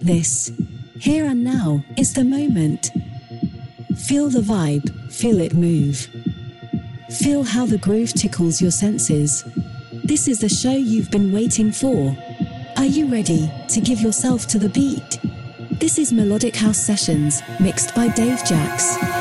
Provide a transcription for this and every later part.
This, here and now, is the moment. Feel the vibe, feel it move. Feel how the groove tickles your senses. This is the show you've been waiting for. Are you ready to give yourself to the beat? This is Melodic House Sessions, mixed by Dave Jax.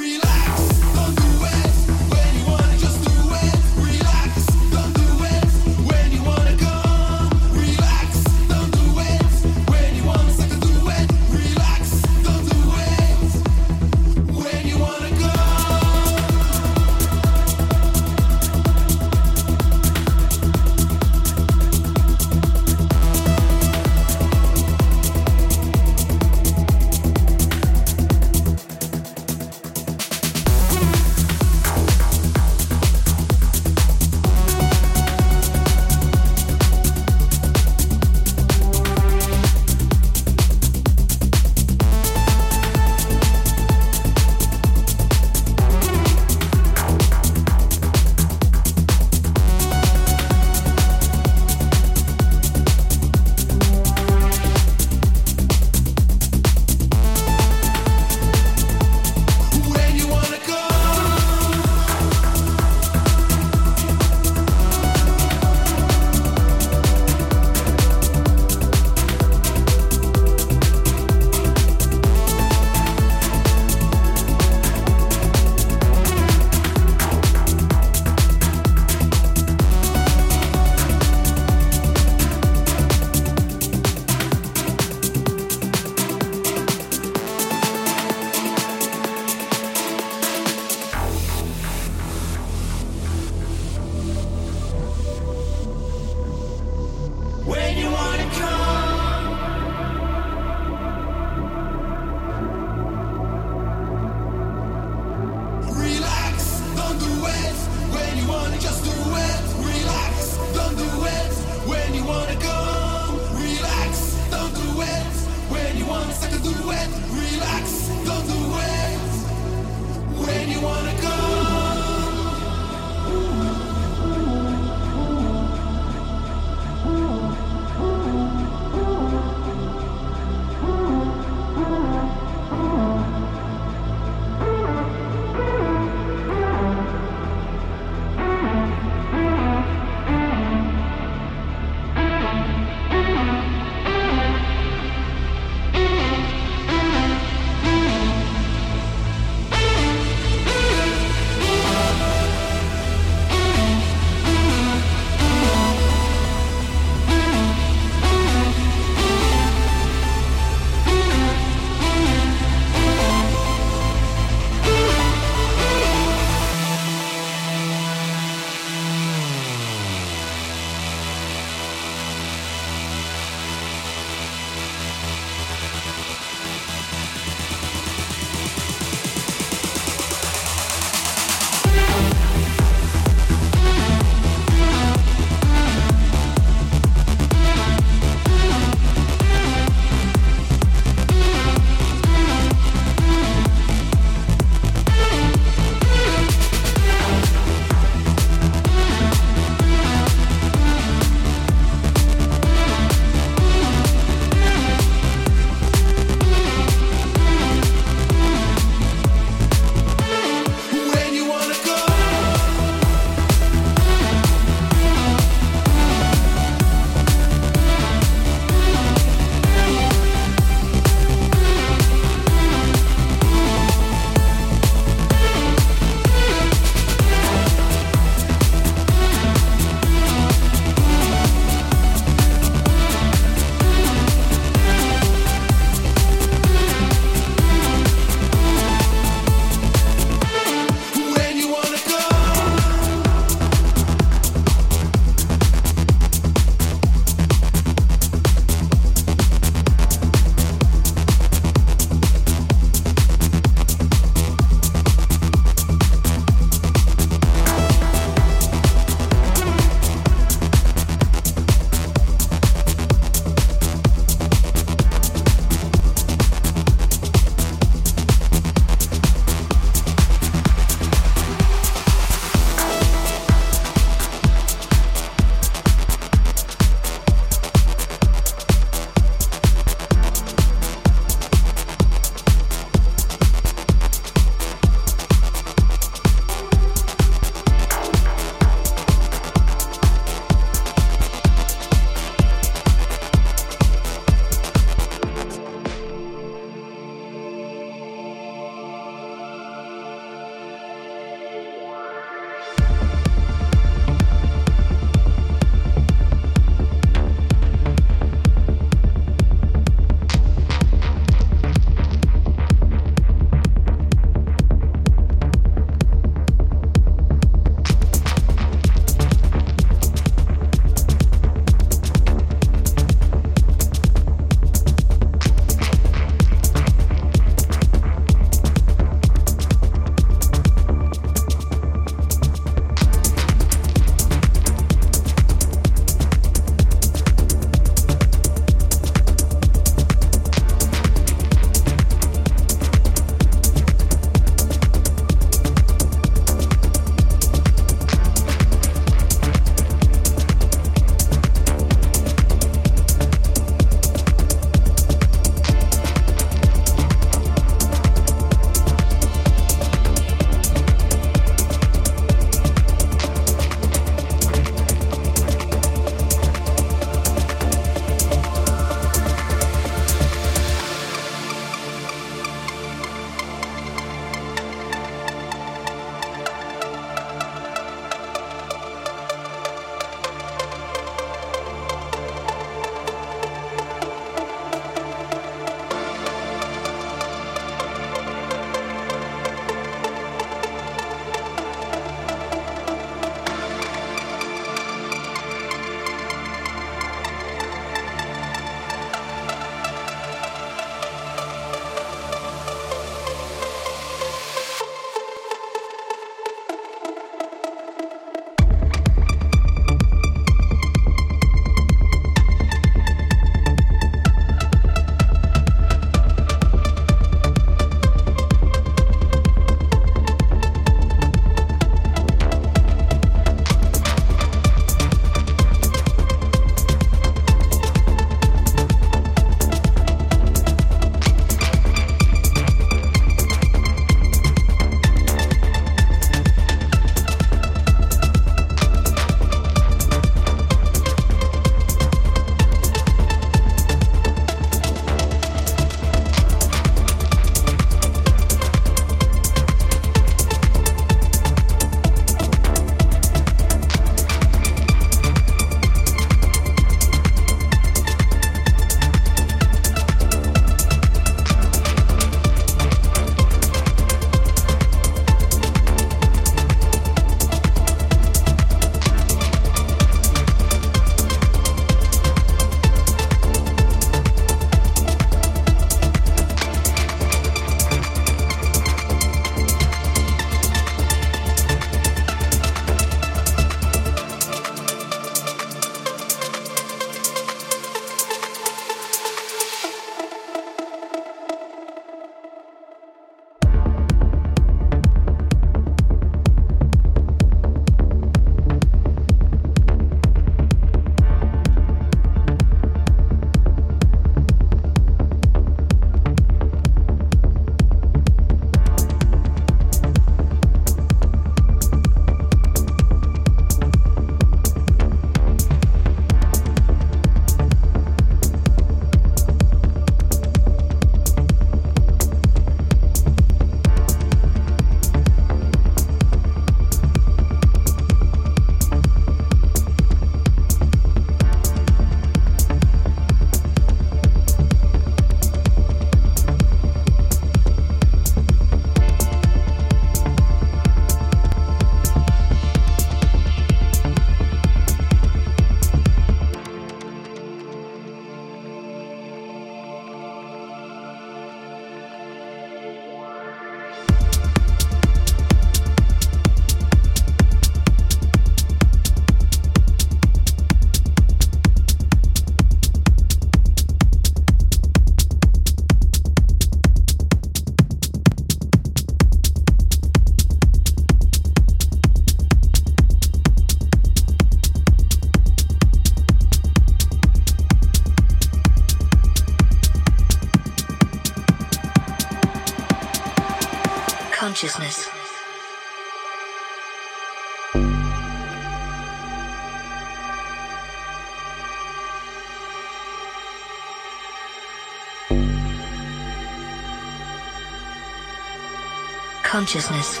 Consciousness.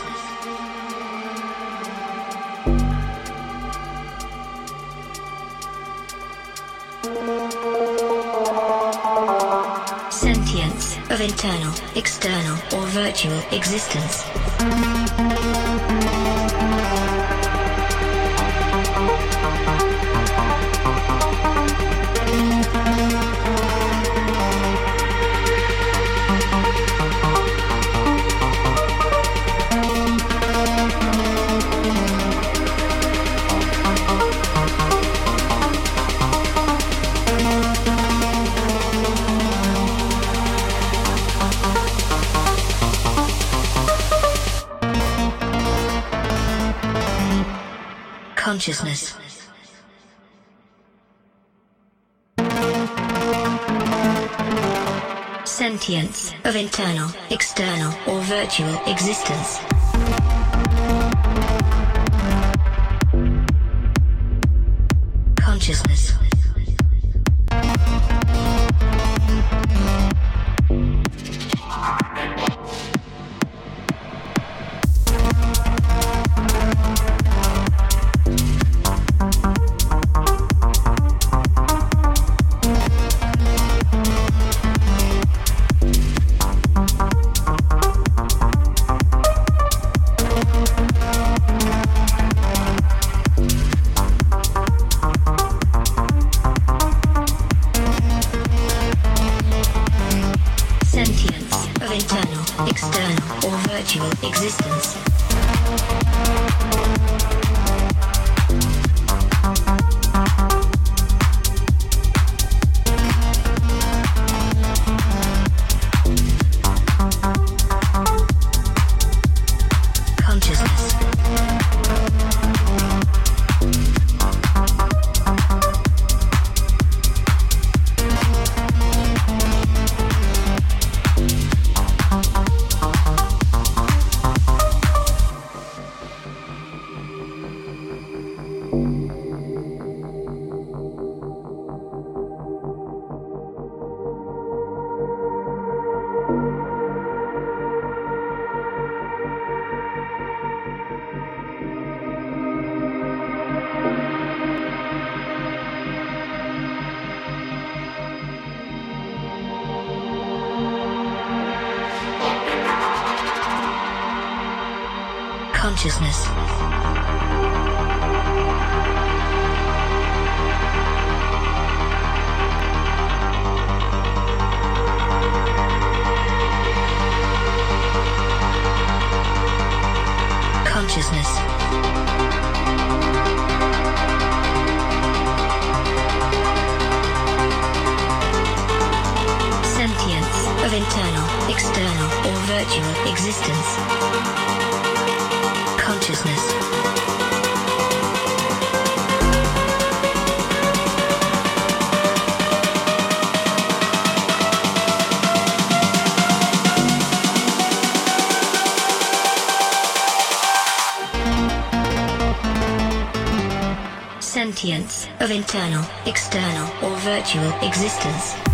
Sentience of internal, external, or virtual existence. Sentience of internal, external, or virtual existence. Consciousness. Of internal, external, or virtual existence.